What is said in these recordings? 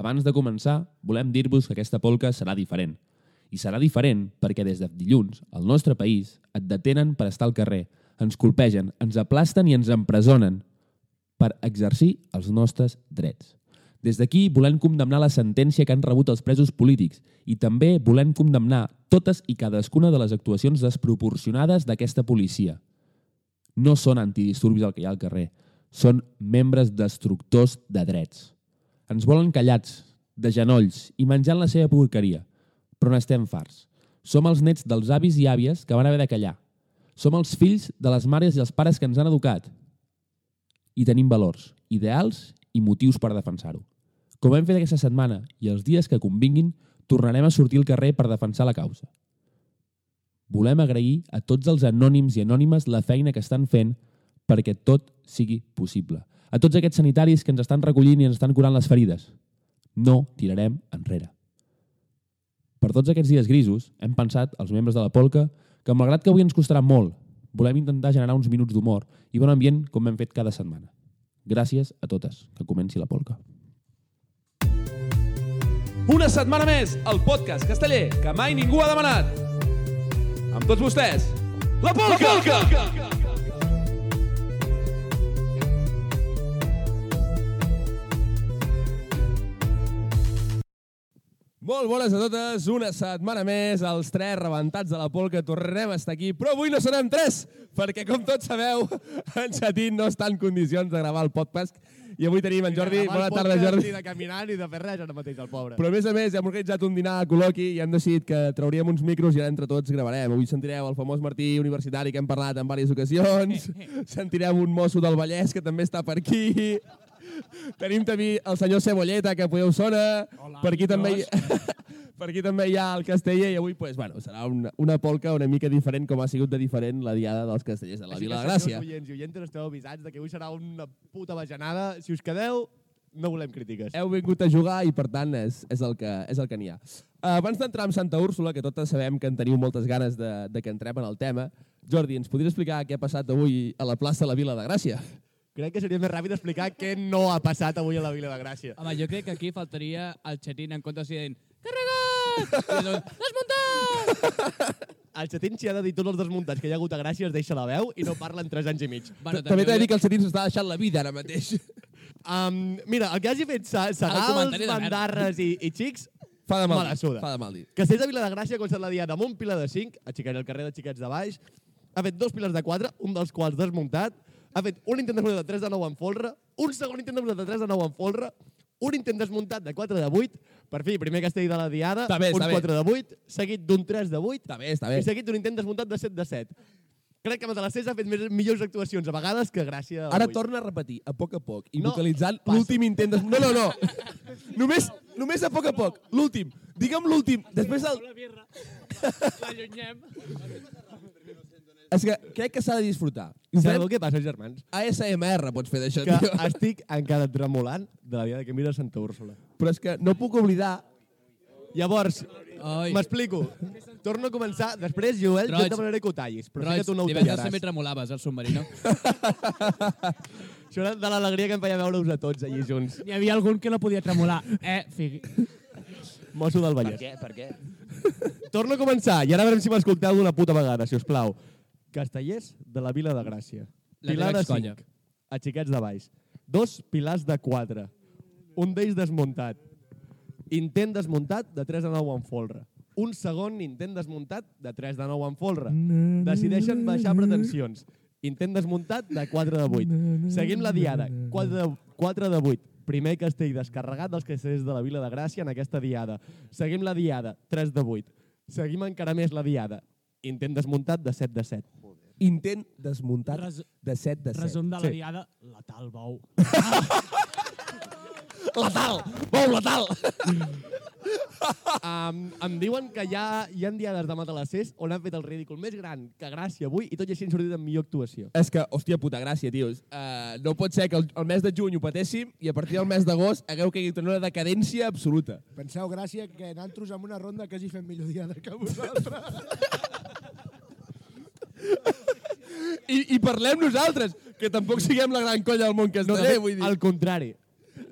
abans de començar, volem dir-vos que aquesta polca serà diferent. I serà diferent perquè des de dilluns, al nostre país, et detenen per estar al carrer, ens colpegen, ens aplasten i ens empresonen per exercir els nostres drets. Des d'aquí volem condemnar la sentència que han rebut els presos polítics i també volem condemnar totes i cadascuna de les actuacions desproporcionades d'aquesta policia. No són antidisturbis el que hi ha al carrer, són membres destructors de drets. Ens volen callats, de genolls i menjant la seva porqueria, però n'estem farts. Som els nets dels avis i àvies que van haver de callar. Som els fills de les mares i els pares que ens han educat. I tenim valors, ideals i motius per defensar-ho. Com hem fet aquesta setmana i els dies que convinguin, tornarem a sortir al carrer per defensar la causa. Volem agrair a tots els anònims i anònimes la feina que estan fent perquè tot sigui possible. A tots aquests sanitaris que ens estan recollint i ens estan curant les ferides. No tirarem enrere. Per tots aquests dies grisos, hem pensat, els membres de la Polca, que malgrat que avui ens costarà molt, volem intentar generar uns minuts d'humor i bon ambient com hem fet cada setmana. Gràcies a totes. Que comenci la Polca. Una setmana més, el podcast casteller que mai ningú ha demanat. Amb tots vostès, la Polca! La Polca! Molt bones a totes, una setmana més, els tres rebentats de la Polca tornem a estar aquí, però avui no serem tres, perquè com tots sabeu, en Xatín no està en condicions de gravar el podcast i avui tenim en Jordi. Bona tarda, Jordi. Ni de caminar ni de fer res ara mateix, el pobre. Però a més a més hem organitzat un dinar a col·loqui i hem decidit que trauríem uns micros i ara entre tots gravarem. Avui sentireu el famós Martí universitari que hem parlat en diverses ocasions, sentirem un mosso del Vallès que també està per aquí, tenim també el senyor Cebolleta, que podeu sona, Hola, per aquí també hi... amigos. per aquí també hi ha el casteller i avui pues, bueno, serà una, una polca una mica diferent com ha sigut de diferent la diada dels castellers de la Així Vila de que, Gràcia. senyors oients i oientes, esteu avisats de que avui serà una puta bajanada. Si us quedeu, no volem crítiques. Heu vingut a jugar i per tant és, és el que és el que n'hi ha. Uh, abans d'entrar en Santa Úrsula, que totes sabem que en teniu moltes ganes de, de que entrem en el tema, Jordi, ens podries explicar què ha passat avui a la plaça de la Vila de Gràcia? Crec que seria més ràpid explicar què no ha passat avui a la Vila de Gràcia. Home, jo crec que aquí faltaria el xetín en comptes de dient carregat! I doncs, desmuntat! El xatín s'hi ha de dir tots els desmuntats que hi ha hagut a Gràcia, es deixa la veu i no parla en 3 anys i mig. Bueno, També t'he de dir que el Setins està deixant la vida ara mateix. Um, mira, el que hagi fet merda. Bandarres i, i Xics, Fa de mal, suda. fa de mal dir. Castells de Vila de Gràcia ha començat la diada amb un pilar de 5, aixecant el carrer de Xiquets de Baix, ha fet dos pilars de 4, un dels quals desmuntat, ha fet un intent desmuntat de 3 de 9 en folre, un segon intent desmuntat de 3 de 9 en folre, un intent desmuntat de 4 de 8, per fi, primer castell de la diada, Està bé, un està bé. 4 de 8, seguit d'un 3 de 8, Està bé, està bé. i seguit d'un intent desmuntat de 7 de 7. Crec que Matalassers ha fet més, millors actuacions a vegades que Gràcia Ara avui. torna a repetir, a poc a poc, i No, vocalitzant l'últim intent de... No, no, no. només, només a poc a poc. L'últim. Digue'm l'últim. Després el... L'allunyem. És que crec que s'ha de disfrutar. Sabeu què passa, germans? ASMR pots fer d'això, Que tio. estic encara tremolant de la diada que mira Santa Úrsula. Però és que no puc oblidar... Llavors, Ai. m'explico. Torno a començar. Després, Joel, jo Roig. et demanaré que ho tallis, però sé Roig, que tu no ho divendres tallaràs. també tremolaves, el submarino. Això era de l'alegria que em feia veure-us a tots allí junts. Hi havia algun que no podia tremolar. Eh, figui. Mosso del Vallès. què? Per què? Torno a començar, i ara a veure si m'escolteu d'una puta vegada, si us plau. Castellers de la Vila de Gràcia. La Pilar de excolla. 5, a Xiquets de Baix. Dos pilars de 4. Un d'ells desmuntat. Intent desmuntat de 3 a 9 en folre. Un segon intent desmuntat de 3 de 9 en folre. Decideixen baixar pretensions. Intent desmuntat de 4 de 8. Seguim la diada. 4 de, 4 de 8. Primer castell descarregat dels castells de la Vila de Gràcia en aquesta diada. Seguim la diada. 3 de 8. Seguim encara més la diada. Intent desmuntat de 7 de 7. Intent desmuntat Res- de 7 de 7. Resum de la Sí. diada, la tal bou. Letal! Bou, letal! Um, em diuen que ja hi ha diades de Matalassers on han fet el ridícul més gran que Gràcia avui i tot i així han sortit amb millor actuació. És que, hòstia puta, gràcia, tios. Uh, no pot ser que el, el mes de juny ho patéssim i a partir del mes d'agost hagueu caigut en una decadència absoluta. Penseu, Gràcia, que nosaltres amb una ronda quasi fem millor diada que vosaltres. I, I parlem nosaltres, que tampoc siguem la gran colla del món que es no, vull dir. Al contrari.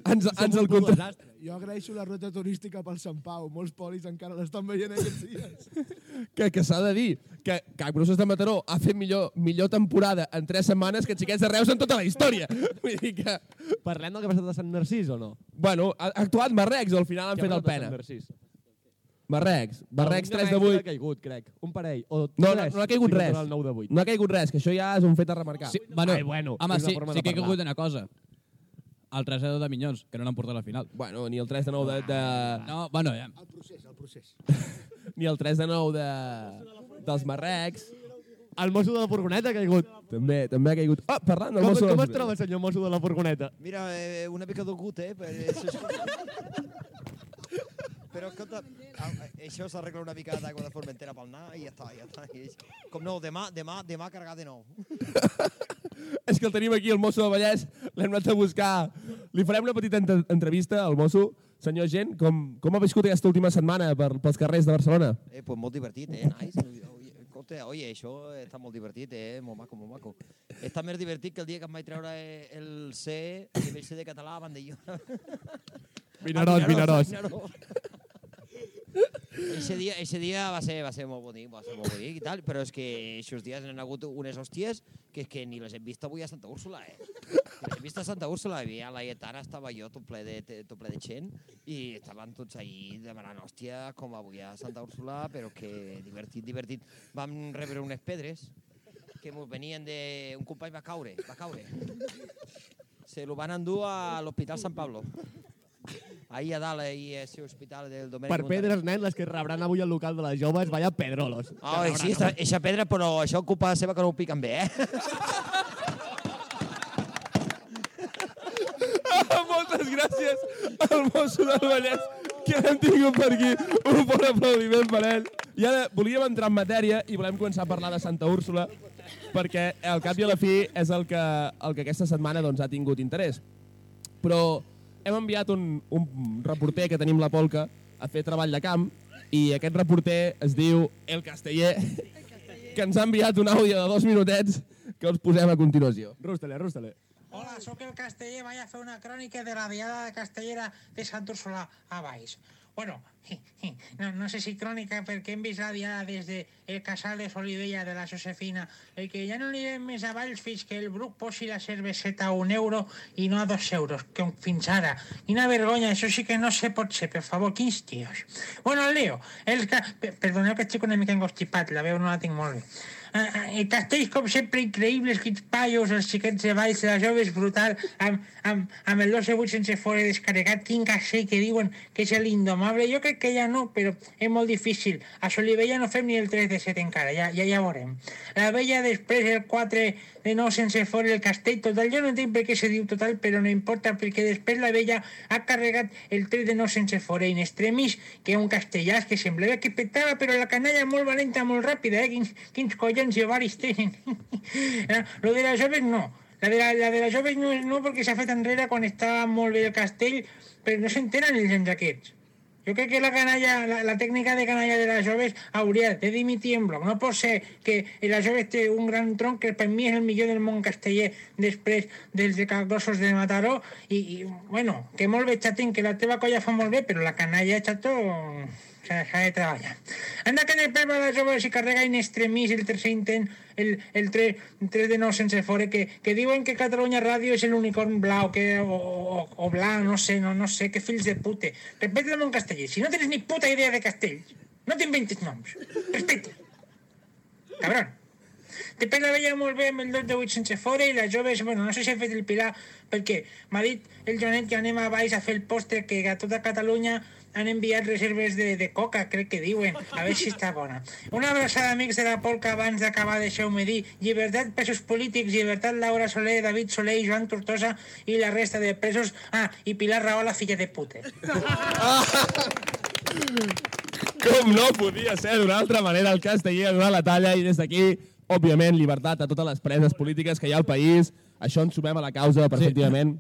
Ens, ens Som el un puto contra... Jo agraeixo la ruta turística pel Sant Pau. Molts polis encara l'estan veient aquests dies. Que, que s'ha de dir que Can Bruces de Mataró ha fet millor, millor temporada en tres setmanes que Xiquets de Reus en tota la història. Vull dir que... Parlem del que ha passat a Sant Narcís o no? Bueno, ha ha actuat Marrecs, al final han fet el pena. Sant Narcís? Marrecs, Marrecs Algun 3 de gaire 8. Ha caigut, crec. Un parell. O No, no, no ha caigut res. El 9 de 8. No ha caigut res, que això ja és un fet a remarcar. Sí, bueno, Ai, bueno, home, sí, sí que he parlar. caigut una cosa. El 3 de 2 de Minyons, que no l'han portat a la final. Bueno, ni el 3 de 9 de... de... No, bueno, ja. El procés, el procés. Ni el 3 de 9 de... dels Marrecs. El mosso de la furgoneta ha caigut. També, també ha caigut. Ah, parlant del Com, mosso... com es troba, senyor mosso de la furgoneta? Mira, eh, una mica dolgut, eh? Per, Però, escolta, això s'arregla una mica d'aigua de Formentera pel anar i ja està, ja està. I Com no, demà, demà, demà carregar de nou. És que el tenim aquí, el mosso del Vallès, l'hem anat a buscar. Li farem una petita entre entrevista al mosso. Senyor Gent, com, com ha viscut aquesta última setmana per, pels carrers de Barcelona? Eh, pues molt divertit, eh? Nice. Oye, escolta, oye, això està molt divertit, eh? Molt maco, molt maco. Està més divertit que el dia que em vaig treure eh, el C, nivell C de català, a Vandelló. Vinaròs, Vinaròs. Ese dia, ese dia va ser, va ser molt bonic, va ser molt bonic i tal, però és que aquests dies han hagut unes hòsties que que ni les hem vist avui a Santa Úrsula, eh? Les hem vist a Santa Úrsula, i a la Lletana estava jo tot ple de, tot ple de gent i estaven tots ahí demanant hòstia com avui a Santa Úrsula, però que divertit, divertit. Vam rebre unes pedres que mos venien de... Un company va caure, va caure. Se lo van endur a l'Hospital Sant Pablo. Ahí a dalt, ahí a ese hospital del Domènec Per pedres, nen, les que rebran avui al local de les joves, vaya pedrolos. Oh, sí, esta, eixa pedra, però això ocupa seva que no ho piquen bé, eh? Ah, moltes gràcies al mosso del Vallès que l'hem tingut per aquí. Un bon aplaudiment per ell. I ara volíem entrar en matèria i volem començar a parlar de Santa Úrsula perquè al cap i a la fi és el que, el que aquesta setmana doncs, ha tingut interès. Però hem enviat un, un reporter que tenim la Polca a fer treball de camp i aquest reporter es diu El Casteller que ens ha enviat un àudio de dos minutets que us posem a continuació. Rústale, rústale. Hola, sóc el Casteller, vaig a fer una crònica de la diada de Castellera de Sant Úrsula a Baix. Bueno, no, no sé si crònica perquè hem vist la diada des de el casal de Solivella de la Josefina, el que ja no anirem més a Valls que el Bruc posi la cerveseta a un euro i no a dos euros, que fins ara. Quina vergonya, això sí que no se pot ser, per favor, quins tios. Bueno, Leo, el ca... per- perdoneu que estic una mica engostipat, la veu no la tinc molt bé. Ah, eh, castells, com sempre, increïbles, quins paios, els xiquets de baix, la joves brutal, amb, amb, amb el 12 8 sense fora descarregat, quin castell que diuen que és l'indomable. Jo crec que ja no, però és molt difícil. A Solivella no fem ni el 3 de 7 encara, ja, ja, ja veurem. La vella després el 4 de 9 sense fora el castell total. Jo no entenc per què se diu total, però no importa, perquè després la vella ha carregat el 3 de 9 sense fora in extremis, que és un castellàs que semblava que petava, però la canalla molt valenta, molt ràpida, eh? Quins, quins collons i ovaris tenen. Eh, Lo de les joves no. La de la, la de les joves no, no perquè s'ha fet enrere quan estava molt bé el castell, però no s'entenen els gens aquests. Jo crec que la canalla, la, la tècnica de canalla de les joves hauria de dimitir en bloc. No pot ser que la joves té un gran tronc que per mi és el millor del món casteller després dels de Calgrossos de Mataró i, i bueno, que molt bé xatín, que la teva colla fa molt bé, però la canalla, xato, de treballar. Anda que de pepa de joves carrega in extremis el tercer intent, el, el 3, 3 de 9 sense fora, que, que diuen que Catalunya Ràdio és l'unicorn blau, que, o, o, o blanc, no sé, no, no sé, que fills de pute. Respecta-lo en castellà. Si no tens ni puta idea de castells, no t'inventis noms. Respecta. Cabrón. Després la veia molt bé amb el 2 de 8 sense fora i les joves, bueno, no sé si he fet el pilar, perquè m'ha dit el Jonet que anem a baix a fer el postre que a tota Catalunya han enviat reserves de, de coca, crec que diuen, a veure si està bona. Una abraçada, amics de la Polca, abans d'acabar, deixeu-me dir, llibertat, presos polítics, llibertat, Laura Soler, David Soler i Joan Tortosa i la resta de presos, ah, i Pilar Rahola, filla de pute. Com no podia ser d'una altra manera el casteller a donar la talla i des d'aquí, òbviament, llibertat a totes les preses polítiques que hi ha al país. Això ens sumem a la causa perfectament.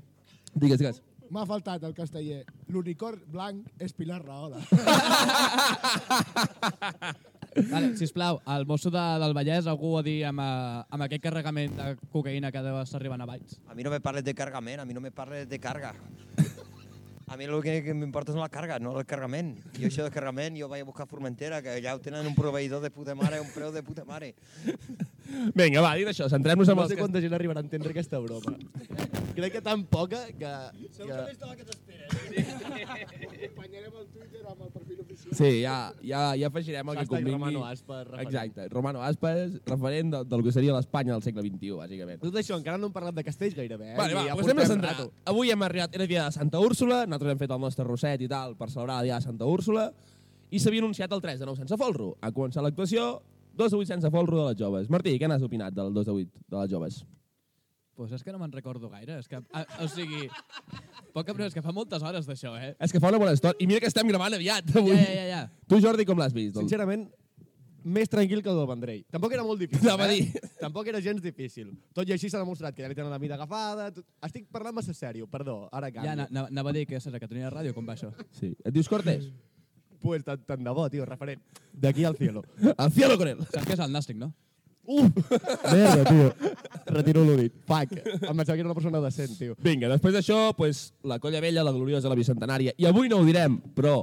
Digues, digues. M'ha faltat el casteller. L'unicorn blanc és Pilar Rahola. Vale, sisplau, al mosso de, del Vallès, algú a dir amb, eh, amb aquest carregament de cocaïna que deu estar arribant a Valls? A mi no me parles de cargament, a mi no me parles de carga. A mi el que, que m'importa és la càrrega, no el carregament. Jo això de carregament, jo vaig a buscar Formentera, que allà ho tenen un proveïdor de puta mare, un preu de puta mare. Vinga, va, dit això, centrem-nos en No els sé que... quanta gent arribarà a entendre aquesta broma. Crec que tan poca que... que... Acompanyarem el Twitter amb el perfil oficial. Sí, ja, ja, ja afegirem el que convingui. Romano Aspa, referent. Exacte, Romano Aspas, referent del, del que seria l'Espanya del segle XXI, bàsicament. Tot això, encara no hem parlat de Castells gairebé, eh? Vale, va, ja doncs anem a portem centrar. rato. Avui hem arribat, era dia de Santa Úrsula, nosaltres hem fet el nostre rosset i tal per celebrar el dia de Santa Úrsula, i s'havia anunciat el 3 de 9 sense folro. Ha començat l'actuació, 2 de 8 sense folro de les joves. Martí, què n'has opinat del 2 de 8 de les joves? Pues és que no me'n recordo gaire. És que, a, o sigui, poca però és que fa moltes hores d'això, eh? És que fa una bona estona. I mira que estem gravant aviat, avui. Ja, ja, ja, ja. Tu, Jordi, com l'has vist? Doncs? Sincerament, més tranquil que el del Vendrell. Tampoc era molt difícil, Anava a eh? dir. Tampoc era gens difícil. Tot i així s'ha demostrat que ja li tenen la mida agafada. Tot... Estic parlant massa sèrio, perdó, ara Ja, canvio. na- anava a dir que és a Catalunya Ràdio, com va això? Sí. Et dius Cortés? Pues tant, tant de bo, tio, referent. D'aquí al cielo. Al cielo con él. Saps que és el Nàstic, no? Uf! Merda, tio. Retiro l'únic. Fuck. Em pensava que era una persona decent, tio. Vinga, després d'això, pues, la colla vella, la gloriosa, la bicentenària, i avui no ho direm, però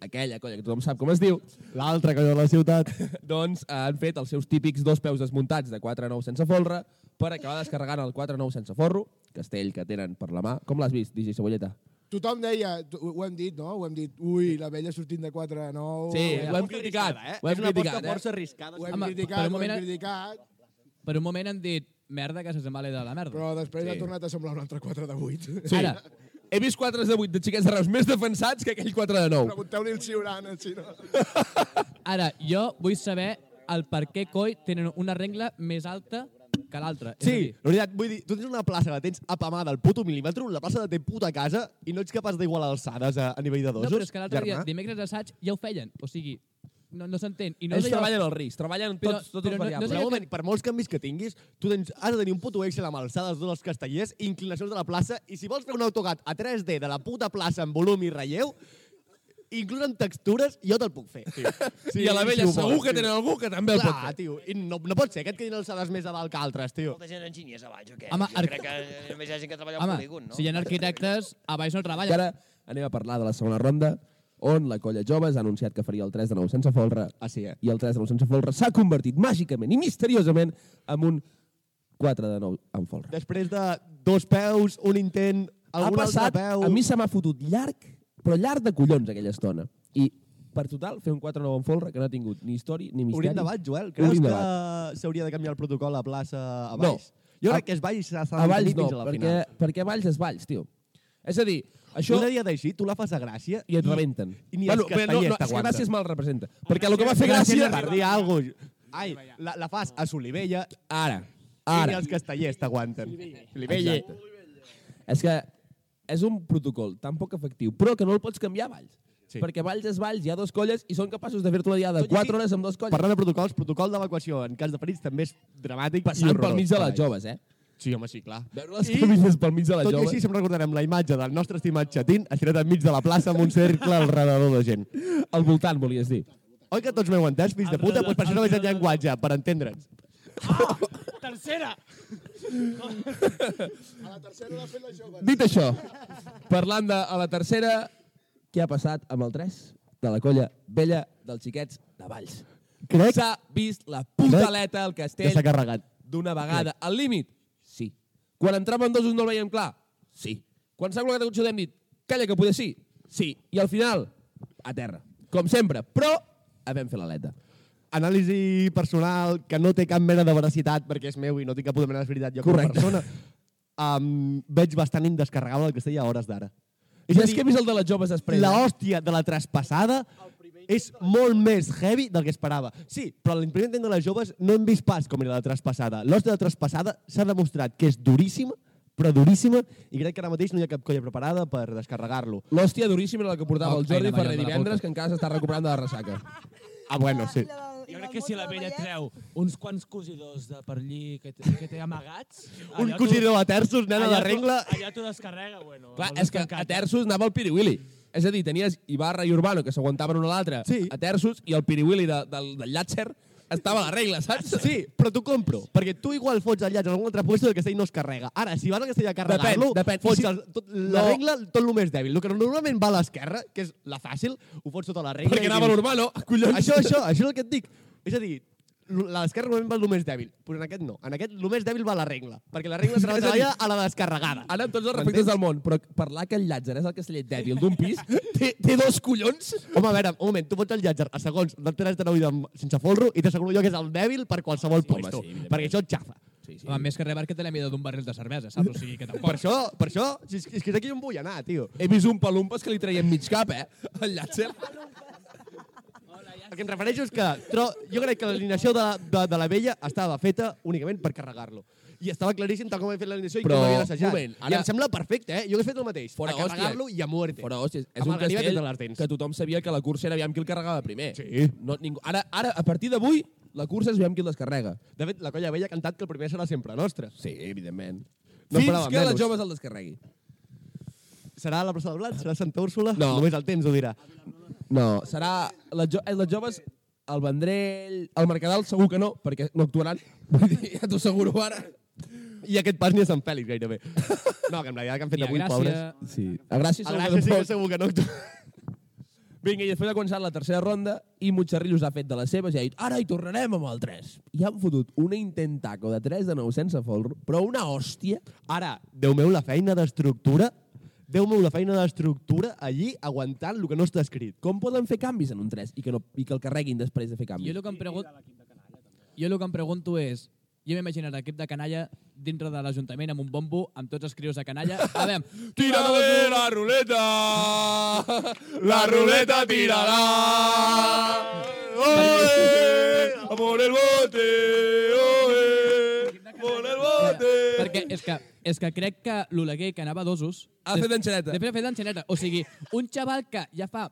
aquella colla que tothom sap com es diu, L'altra colla de la ciutat. doncs han fet els seus típics dos peus desmuntats de 4 a 9 sense folre per acabar descarregant el 4 a 9 sense forro, castell que tenen per la mà. Com l'has vist, DJ Cebolleta? Tothom deia, ho hem dit, no? Ho hem dit, ui, la vella sortint de 4 a 9... Sí, ho, hem criticat, Eh? ho hem és una criticat, aposta eh? força arriscada. ho hem criticat, ho hem criticat, Per un moment han dit merda que se sembla de la merda. però després Sí. ha tornat a semblar un altre 4 de 8. Sí. Ara, He vist 4 de 8 de xiquets de Reus més defensats que aquell 4 de 9. Pregunteu-li el Ciurana, si no... ara, jo vull saber el per què coi tenen una regla més alta que a Sí, dir, la veritat, vull dir, tu tens una plaça que la tens apamada al puto mil·límetre, la plaça de té puta casa, i no ets capaç d'igualar alçades a, a nivell de No, dosos, però és que l'altre dia, dimecres d'assaig, ja ho feien. O sigui, no, no s'entén. I no Ells allò- treballen el risc, treballen Però- tots, tots però els no- no variables. és Però moment, per molts canvis que tinguis, tu tens, has de tenir un puto Excel amb alçades de tots els castellers, inclinacions de la plaça, i si vols fer un autogat a 3D de la puta plaça en volum i relleu, inclús en textures, jo te'l puc fer, tio. Sí, I a la vella ho segur vols, que tenen algú que també el pot Clar, fer. tio, i no, no pot ser que et quedin alçades més a dalt que altres, tio. Molta gent enginyers a baix, o què? Home, jo arqu- crec que només hi ha gent que treballa al polígon, no? si hi ha arquitectes, a baix no I treballen. ara anem a parlar de la segona ronda, on la colla joves ha anunciat que faria el 3 de 9 sense folre, Ah, sí, eh? i el 3 de 9 sense folre s'ha convertit màgicament i misteriosament en un 4 de 9 amb folre. Després de dos peus, un intent, Ha algun passat, altre peu... a mi se m'ha fotut llarg, però llarg de collons aquella estona. I per total, fer un 4 9 amb folre que no ha tingut ni història ni misteri. Obrim debat, Joel. Creus Obrim que s'hauria de canviar el protocol a plaça a No. Valls? Jo A- crec que és Valls s'ha A Valls no, a la perquè, final. perquè Valls és Valls, tio. És a dir, això... Una dia d'així, tu la fas a Gràcia I et rebenten. i ni els però no, no, és que. Gràcia es mal representa. Perquè el que va fer Gràcia... Per dir alguna cosa. Ai, la, la fas a Solivella Ara, i ni ara. els castellers t'aguanten. Solivella. És que és un protocol tan poc efectiu, però que no el pots canviar a Valls. Sí. Perquè Valls és Valls, hi ha dos colles i són capaços de fer-te una diada de Tot i així, 4 hores amb dos colles. Parlant de protocols, protocol d'evacuació en cas de ferits també és dramàtic Passant i pel horrorós. mig de les joves, eh? Sí, home, sí, clar. Veure les I- camines pel mig de les Tot i joves. així, sempre recordarem la imatge del nostre estimat xatín estirat enmig de la plaça amb un cercle al redador de gent. Al voltant, volies dir. Oi que tots m'heu entès, fills de puta? Doncs per això no veig el llenguatge, per entendre'ns. Tercera! A la tercera l'ha fet la jove. Dit això, parlant de a la tercera, què ha passat amb el 3 de la colla vella dels xiquets de Valls? Crec S'ha vist la puta Crec aleta al que castell s'ha carregat. d'una vegada. Al límit? Sí. Quan entraven dos no el veiem clar? Sí. Quan s'ha col·locat a cotxe hem dit, calla que poder sí? Sí. I al final, a terra. Com sempre. Però havem fet l'aleta. Anàlisi personal que no té cap mena de veracitat perquè és meu i no tinc cap mena de veritat jo com a Correcte. persona. Um, veig bastant indescarregable el castell a hores d'ara. I és que he vist el de les joves després. La eh? hòstia de la traspassada és molt més heavy del que esperava. Sí, però intent de les joves no hem vist pas com era la traspassada. L'hòstia de la traspassada s'ha demostrat que és duríssima, però duríssima, i crec que ara mateix no hi ha cap colla preparada per descarregar-lo. L'hòstia duríssima era la que portava Oh, el Jordi la Ferrer la divendres, que encara s'està recuperant de la ressaca. Ah, bueno, sí. Jo crec que si la vella treu uns quants cosidors de per allí que té, que té amagats... Un allà cosidor de terços, nena allà de rengla... Allà t'ho descarrega, bueno. Clar, és que a terços anava el Piriwili. És a dir, tenies Ibarra i Urbano que s'aguantaven un a l'altre Sí. a terços i el Piriwili de, del, del Llàtzer estava la regla, saps? Sí, però t'ho compro, perquè tu igual fots el llaç en algun altre puesto i el castell no es carrega. Ara, si vas al castell a carregar-lo, fots si- el, tot, la No. regla tot el més dèbil. El que normalment va a l'esquerra, que és la fàcil, ho fots tota la regla. Perquè anava dius, normal, no? Collons. Això, això, això és el que et dic. És a dir, l'esquerra normalment va el més dèbil, però en aquest no. En aquest el més dèbil va la regla, perquè la regla És a treballa dir, a la descarregada. Ara, amb tots els respectes del món, però parlar que el Llàtzer és el castellet dèbil d'un pis, té, té dos collons. Home, a veure, un moment, tu fots el llàtzer a segons del 3 de 9 i de, sense folro i t'asseguro jo que és el dèbil per qualsevol Sí, home, puesto, sí, perquè això et xafa. Sí, sí. Home, més que res perquè té la mida d'un barril de cervesa, saps? O sigui que tampoc... Per això, per això, si és, és que és aquí on vull anar, tio. He vist un palumpes que li traiem mig cap, eh? El Llàtzer. El que em refereixo és que tro, jo crec que l'alineació de, de, de la vella estava feta únicament per carregar-lo. I estava claríssim tal com he fet l'alineació i Però, com l'havia assajat. moment, I ara- em sembla perfecte, eh? Jo hagués fet el mateix. Fora a carregar-lo i a muerte. Fora, hòsties, és un castell les que tothom sabia que la cursa era aviam qui el carregava primer. Sí. No, ningú, ara, ara, a partir d'avui, la cursa és aviam qui el descarrega. De fet, la colla vella ha cantat que el primer serà sempre nostre. Sí, evidentment. No Fins que la menys. joves el descarregui. Serà la plaça del Blat? Serà Santa Úrsula? No. Només el temps ho dirà. No, serà... Les, jo, eh, les joves, el Vendrell, el Mercadal segur que no, perquè no actuaran. Vull dir, ja t'ho asseguro ara. I aquest pas ni a Sant Fèlix, gairebé. No, que en realitat que han fet a avui, Gràcia... pobres. Sí. A Gràcia, A Gràcia sí que segur que no. Vinga, i després ha començat la tercera ronda i Mutxarrillos ha fet de les seves i ha dit ara hi tornarem amb el 3. I han fotut una intentaco de 3 de 9 sense folro, però una hòstia. Ara, Déu meu, la feina d'estructura Déu meu, la feina d'estructura allí aguantant el que no està escrit. Com poden fer canvis en un 3 i que, no, i que el carreguin després de fer Jo canvis? el que em pregunto... Jo el que em pregunto és... Jo m'imagino l'equip de canalla dintre de l'Ajuntament amb un bombo, amb tots els crios de canalla. A veure, Tírame la ruleta, la ruleta tirará. Oe, por el bote, oe, por el bote. perquè és que, és que crec que l'Oleguer, que anava a dosos... Ha fet d'enxaneta. De fet, ha fet d'enxaneta. O sigui, un xaval que ja fa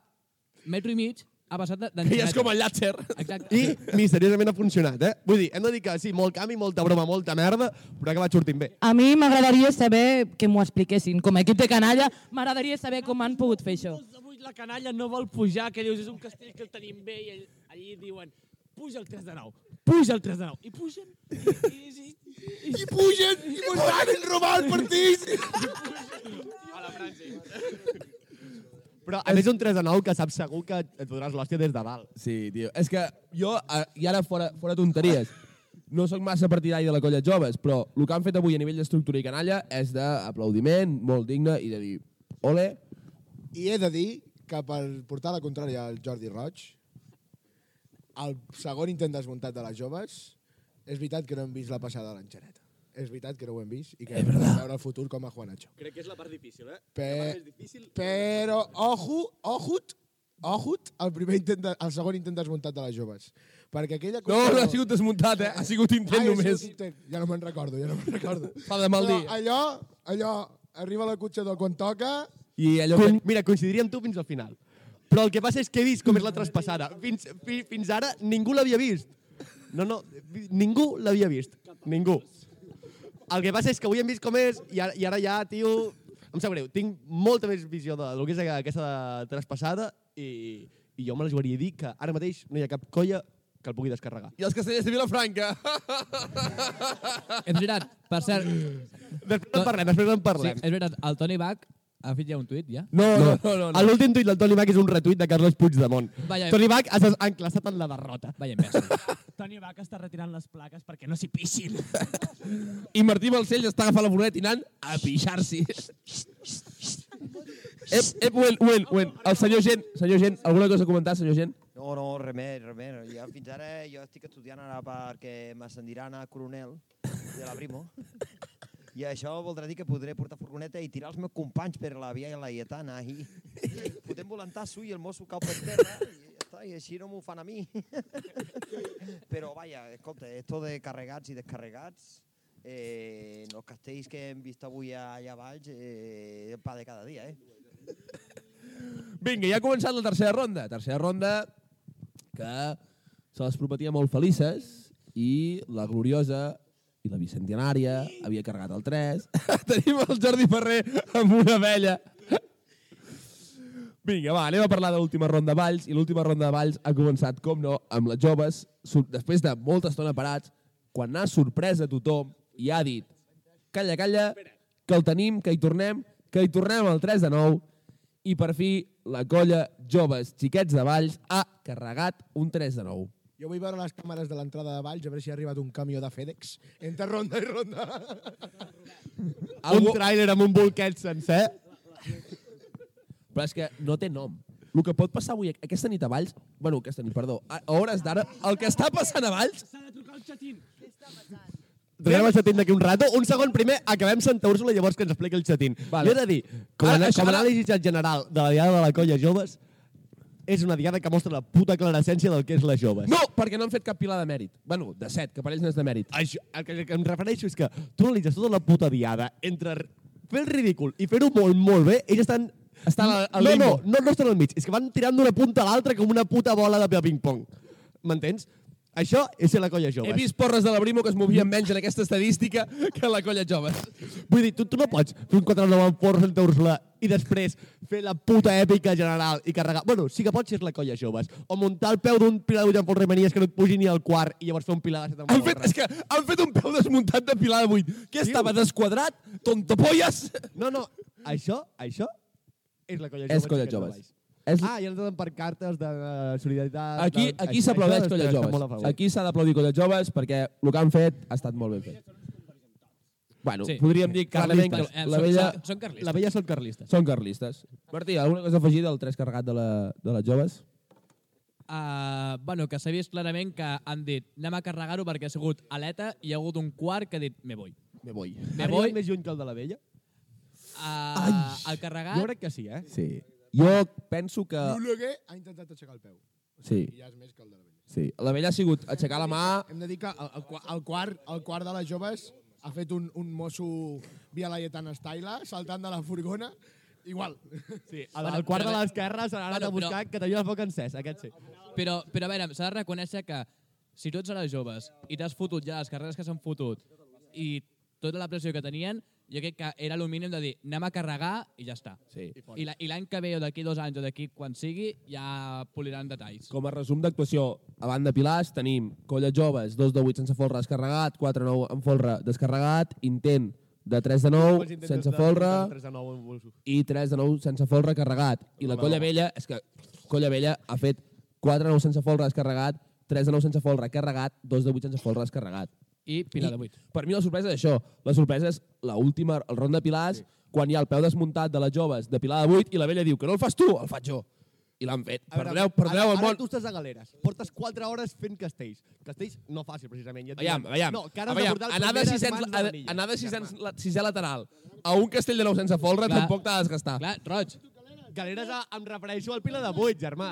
metro i mig ha passat de- Que ja d'enxaneta. és com el Llàtzer. Exacte. I misteriosament ha funcionat, eh? Vull dir, hem de dir que sí, molt canvi, molta broma, molta merda, però ha acabat sortint bé. A mi m'agradaria saber que m'ho expliquessin. Com a equip de canalla, m'agradaria saber com han pogut fer això. Avui la canalla no vol pujar, que dius és un castell que el tenim bé i ell- allí diuen puja el 3 de 9, puja el 3 de 9. I pugen. I, i, i, I pugen i mos van robar el partit. a la França. Però a més un 3 de 9 que saps segur que et fotràs l'hòstia des de dalt. Sí, tio. És que jo, eh, i ara fora, fora tonteries, no sóc massa partidari de la colla joves, però el que han fet avui a nivell d'estructura i canalla és d'aplaudiment, molt digne, i de dir, ole, I he de dir que per portar la contrària al Jordi Roig, el segon intent desmuntat de les joves, és veritat que no hem vist la passada de l'enxaneta. És veritat que no ho hem vist i que hem de veure el futur com a Juanacho. Crec que és la part difícil, eh? Pe- difícil. Però, ojo, ojut, ojut, el, primer intent de, el segon intent desmuntat de les joves. Perquè aquella... no, no ha sigut desmuntat, eh? Ha sigut intent Ai, ha només. sigut intent. Ja no me'n recordo, ja no me'n recordo. Fa de mal Però dir. allò, allò, arriba la cotxador quan toca, I allò Con, que... mira, coincidiria amb tu fins al final. Però el que passa és que he vist com és la traspassada. Fins, fi, fins ara ningú l'havia vist. No, no, ningú l'havia vist. Ningú. El que passa és que avui hem vist com és i ara, i ara ja, tio... Em sap greu, tinc molta més visió de lo que és aquesta traspassada i, i jo me la jugaria a dir que ara mateix no hi ha cap colla que el pugui descarregar. I els castellers de Vilafranca. És veritat, per cert... Després en parlem, després en Sí, parlem. és veritat, el Toni Bach ha fet ja un tuit, ja? No, no, no, no. no. L'últim tuit del Toni Bach és un retuit de Carlos Puigdemont. Vaya- Toni Bach has enclassat en la derrota. Vaya imbècil. Toni Bach està retirant les plaques perquè no s'hi pixin. I Martí Balcells està agafant la furgoneta i anant a pixar-s'hi. ep, ep, un moment, un moment, un moment. El senyor Gent, senyor Gent, alguna cosa a comentar, senyor Gent? No, no, res més, res més. Ja, fins ara jo estic estudiant ara perquè m'ascendiran a coronel de la Primo. I això voldrà dir que podré portar furgoneta i tirar els meus companys per la via laietana i fotem volantasso i el mosso cau per terra i ja està, i així no m'ho fan a mi. Però, vaja, escolta, esto de carregats i descarregats, eh, en els castells que hem vist avui allà baix, eh, pa de cada dia, eh? Vinga, ja ha començat la tercera ronda. Tercera ronda que se les prometia molt felices i la gloriosa i la bicentenària havia carregat el 3. Tenim el Jordi Ferrer amb una vella. Vinga, va, anem a parlar de l'última ronda de balls, i l'última ronda de balls ha començat, com no, amb les joves, després de molta estona parats, quan ha sorprès a tothom i ha dit calla, calla, que el tenim, que hi tornem, que hi tornem al 3 de 9, i per fi la colla Joves Xiquets de Valls ha carregat un 3 de 9. Jo vull veure les càmeres de l'entrada de Valls, a veure si ha arribat un camió de FedEx entre ronda i ronda. Un tràiler amb un bolquet sencer. Però és que no té nom. El que pot passar avui, aquesta nit a Valls, bueno, aquesta nit, perdó, a a hores d'ara, el que està passant a Valls S'ha de trucar al xatín. Traiem el xatín d'aquí un rato. Un segon primer, acabem Santa Úrsula i llavors que ens expliqui el xatín. Vale. Jo he de dir, com, Ara, a, com a ara- anàlisi general de la diada de la colla joves, és una diada que mostra la puta clara essència del que és les joves. No, perquè no han fet cap pilar de mèrit. Bueno, de set, que per ells no és de mèrit. Això, el que, el que em refereixo és que tu analitzes tota la puta diada entre fer el ridícul i fer-ho molt, molt bé, ells estan... Estan al- al no, no, no, no estan al mig, és que van tirant d'una punta a l'altra com una puta bola de ping-pong. M'entens? Això és ser la colla joves. He vist porres de la Brimo que es movien menys en aquesta estadística que la colla Joves. Vull dir, tu, tu no pots fer un 4 9 amb Fort Santa Úrsula i després fer la puta èpica general i carregar... Bueno, sí que pots ser la colla joves. O muntar el peu d'un pilar de 8 amb Fort Remenies que no et pugi ni al quart i llavors fer un pilar de 7 amb Han fet, és que han fet un peu desmuntat de pilar de 8. Què estava, desquadrat? Tontopolles? No, no, això, això és la colla És joves. colla Xiquets de joves. És... Ah, i ens donen per cartes de eh, solidaritat... Aquí, de- aquí s'aplaudeix colla joves. Aquí s'ha d'aplaudir colla joves perquè el que han fet ha estat molt ben fet. Bueno, Sí. podríem dir clarament que Eh, la vella... Són, són carlistes. La vella són carlistes. Són carlistes. Martí, alguna cosa a afegir del 3 carregat de, la, de les joves? Uh, bueno, que s'ha vist clarament que han dit anem a carregar-ho perquè ha sigut aleta i hi ha hagut un quart que ha dit me voy. Me voy. Me voy. més lluny que el de la vella? Uh, el carregat... Jo crec que sí, eh? Sí. Jo penso que... L'Uleguer ha intentat aixecar el peu. Sí, I ja és més que el de la vella. sí. La vella ha sigut aixecar la mà... Hem de dir que el, el, qua- el, quart, el quart de les joves ha fet un, un mosso via Laietana Style, saltant de la furgona. Igual. Sí, el, el quart de l'esquerra se n'ha anat Bueno, a buscar que tenia el foc encès, aquest sí. Però, però a veure, s'ha de reconèixer que si tu ets a les joves i t'has fotut ja les carreres que s'han fotut i tota la pressió que tenien, jo crec que era el mínim de dir anem a carregar i ja està. Sí. I la- I l'any que ve o d'aquí dos anys o d'aquí quan sigui ja poliran detalls. Com a resum d'actuació, a banda Pilars tenim Colla Joves, 2 de 8 sense folre descarregat, 4 de 9 amb folre descarregat, intent de 3 de 9 sense folre 3 de 9 amb bolso. i 3 de 9 sense folre carregat. I la Colla Vella, és que Colla Vella ha fet 4 de 9 sense folre descarregat, 3 de 9 sense folre carregat, 2 de 8 sense folre descarregat. I Pilar de 8. Per mi la sorpresa és això. La sorpresa és l'última, el ronda de Pilars, sí. quan hi ha el peu desmuntat de les joves de Pilar de 8 i la vella diu que no el fas tu, el faig jo. I l'han fet. A veure, Perdoneu, perdoneu ara, el món. Ara tu estàs a Galeres. Portes 4 hores fent castells. Castells no fàcil, precisament. Ja diuen, veiem. No, que ara has de portar les anar de primeres sisens, mans de a- l'anilla. anar de sisens, la, sisè lateral a un castell de nou sense folre Clar. tampoc t'ha de desgastar. Clar, roig. Galeres a, em refereixo al Pila de 8, germà.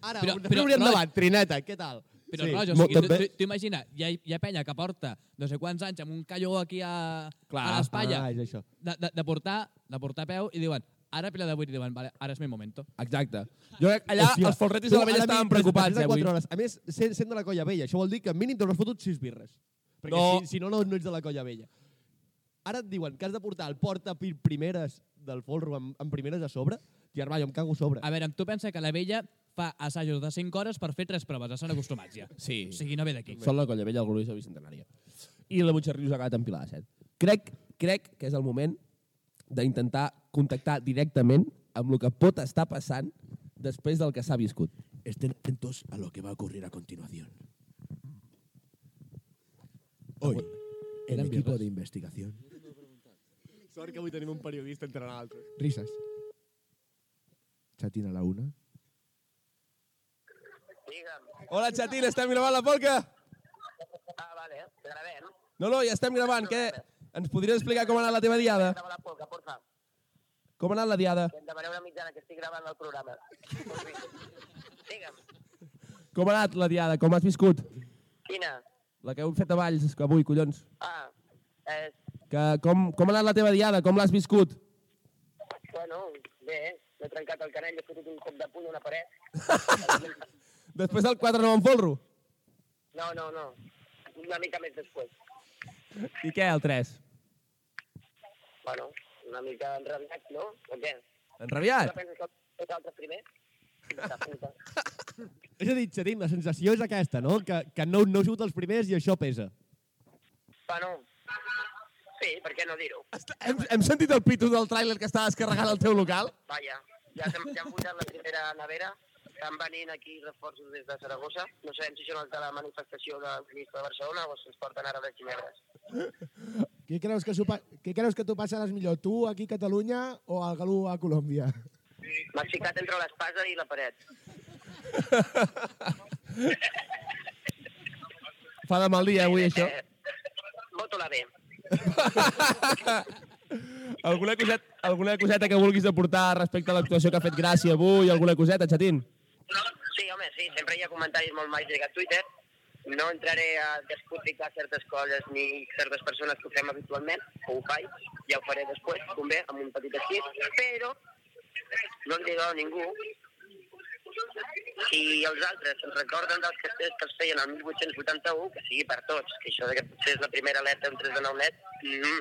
Ara, Però- però, però, però, Roig- endavant, Trineta, què tal? Però, Sí. roig, o sigui, també- tu, tu imagina, hi ha, hi ha penya que porta no sé quants anys amb un calló aquí a, Clar. a l'espatlla Ah, és això. de, de, de, portar, de portar peu i diuen ara Pilar de 8 i diuen vale, ara és mi momento. Exacte. Jo crec allà Hòstia, els folretis de la vella estaven preocupats, eh, hores. A més, sent, sent de la colla vella, això vol dir que mínim t'hauràs fotut sis birres. Perquè No. si, si no, no, no ets de la colla vella. Ara et diuen que has de portar el porta primeres del folro amb, amb primeres a sobre. Germà, jo em cago a sobre. A veure, tu pensa que la vella fa assajos de 5 hores per fer tres proves, estan acostumats ja. Sí. O sigui, no ve d'aquí. Són la colla vella, el glorioso bicentenària. I la Butxarrius ha acabat en Pilar de 7. Crec, crec que és el moment d'intentar contactar directament amb el que pot estar passant després del que s'ha viscut. Estén atentos a lo que va a ocurrir a continuación. Hoy, el Eran equipo birras. de investigación. Sort que avui tenim un periodista entre nosaltres. Risas. Chatín a la una. Hola, Xatín, estem gravant la polca? Ah, vale, gravem. No, no, ja estem gravant. Què? Ens podries explicar com ha anat la teva diada? Grava la polca, porfa. Com ha anat la diada? Em demaneu una mitjana que estic gravant el programa. Digue'm, Com ha anat la diada? Com has viscut? quina? La que heu fet a Valls, avui, collons. Ah, és... Que, com, com ha anat la teva diada? Com l'has viscut? Bueno, bé, m'he trencat el canell, he fotut un cop de puny a una paret. Després del 4 9 en folro? No, no, no. Una mica més després. I què, el 3? Bueno, una mica enrabiat, no? O què? Enrabiat? Ara penses que, els altres primer. Fills de puta. És a dir, Xatín, la sensació és aquesta, no? Que, que no, no heu sigut els primers i això pesa. Bueno, sí, per què no dir-ho? Hem, hem sentit el pitos del tràiler que està descarregant al teu local? Vaja, ja, ja hem posat la primera nevera, estan venint aquí reforços des de Saragossa. No sabem si són els de la manifestació del ministre de Barcelona o si ens porten ara de Ginebres. Qui creus que, s'ho pa- qui creus que t'ho passaràs millor, tu aquí a Catalunya o el Galú a Colòmbia? M'has ficat entre l'espasa i la paret. Fa de mal dia, avui, això. Voto la B. Alguna coseta, alguna coseta que vulguis aportar respecte a l'actuació que ha fet Gràcia avui? Alguna coseta, Xatín? Sí, home, sí, sempre hi ha comentaris molt màgics a Twitter. No entraré a despotricar certes coses ni certes persones que ho fem habitualment, o ho faig, ja ho faré després, convé, amb un petit esquís, però no en diré a ningú si els altres se'n recorden dels castells que els feien el 1881, que sigui per tots, que això de que potser és la primera aleta un 3 de 9 net, mm,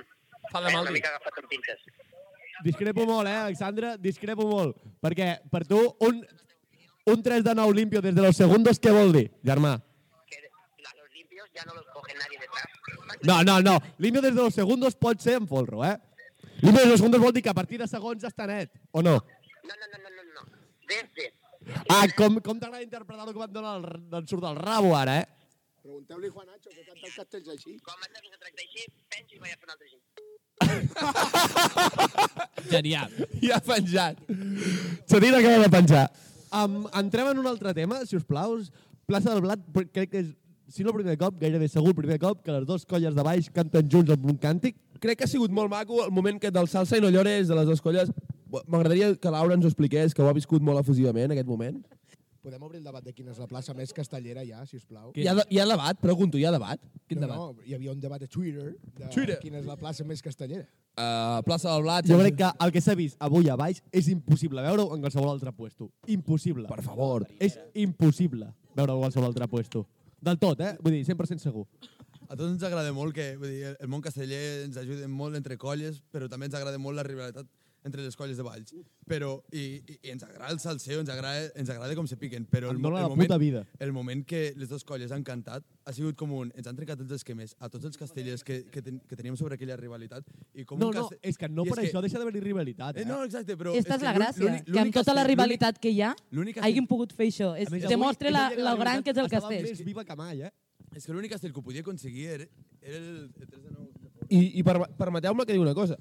Fa de mal una dir. mica agafat amb pinces. Discrepo molt, eh, Alexandra? Discrepo molt. Perquè per tu, un, un 3 de 9 limpio des de los segundos, què vol dir, germà? Que a los limpios ya no los coge nadie detrás. No, no, no. Limpio des de los segundos pot ser en folro, eh? Limpio des de los segundos vol dir que a partir de segons està net, o no? No, no, no, no, no, no. Desde. Ah, com, com t'agrada interpretar el que et dona el, d'on surt el rabo ara, eh? Pregunteu-li a Juanacho, que canta els castells així. Com has de que se tracta així, penso i vaig a fer un altre així. Genial. Ja ha penjat. Xatín acaba de penjar. Um, entrem en un altre tema, si us plau. Plaça del Blat, crec que és, si no el primer cop, gairebé segur el primer cop, que les dues colles de baix canten junts amb un càntic. Crec que ha sigut molt maco el moment que del salsa i no llores de les dues colles. M'agradaria que Laura ens ho expliqués, que ho ha viscut molt efusivament, aquest moment. Podem obrir el debat de quina és la plaça més castellera ja, si us plau? Hi ha, de, hi ha debat? Pregunto, hi ha debat? Quin no, debat? no, hi havia un debat a Twitter de Twitter. quina és la plaça més castellera. Uh, plaça del Blat. Jo crec que el que s'ha vist avui a baix és impossible veure-ho en qualsevol altre puesto. Impossible. Per favor. És impossible veure-ho en qualsevol altre puesto. Del tot, eh? Vull dir, 100% segur. A tots ens agrada molt que vull dir, el món casteller ens ajuda molt entre colles, però també ens agrada molt la rivalitat entre les colles de Valls. Però, i, i, i ens agrada el salseo, ens agrada, ens agrada com se piquen, però el, el, la moment, vida. el moment que les dues colles han cantat ha sigut com un... Ens han trencat els esquemes a tots els castellers que, que, ten, que teníem sobre aquella rivalitat. I com No, un no, castell- és que no i per això deixa d'haver-hi rivalitat. Eh, Eh? no, exacte, però... Esta és que la gràcia, l'únic- que amb tota la rivalitat que hi ha hagin pogut fer això. És, més, demostra és la, que lo gran que és el estava castell. més viva que mai, eh? És que l'únic castell que ho podia aconseguir era, era el, el 3 de 9. I, i per, permeteu-me que digui una cosa.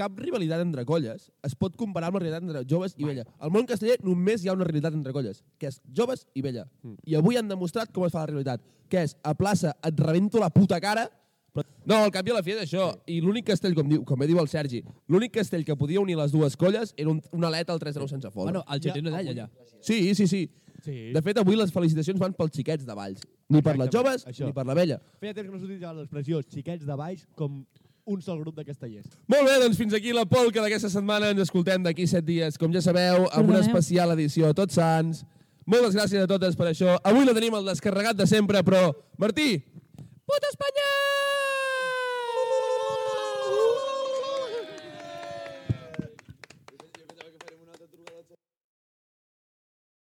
Cap rivalitat entre colles es pot comparar amb la rivalitat entre joves i vella. Al món casteller només hi ha una rivalitat entre colles, que és joves i vella. Mm. I avui han demostrat com es fa la rivalitat, que és a plaça et rebento la puta cara, però... No, al cap i a la fi és això. I l'únic castell, com, diu, com bé diu el Sergi, l'únic castell que podia unir les dues colles era un, una aleta al 3 de 9 sense folre. Bueno, el Xatín no deia allà. Sí, sí, sí. Sí. De fet, avui les felicitacions van pels xiquets de Valls. Ni per les joves, Això. ni per la vella. Feia temps que no s'utilitzava l'expressió xiquets de baix com un sol grup de castellers. Molt bé, doncs fins aquí la polca d'aquesta setmana. Ens escoltem d'aquí set dies, com ja sabeu, amb una especial edició a Tots Sants. Moltes gràcies a totes per això. Avui no tenim el descarregat de sempre, però... Martí! Puta Espanya!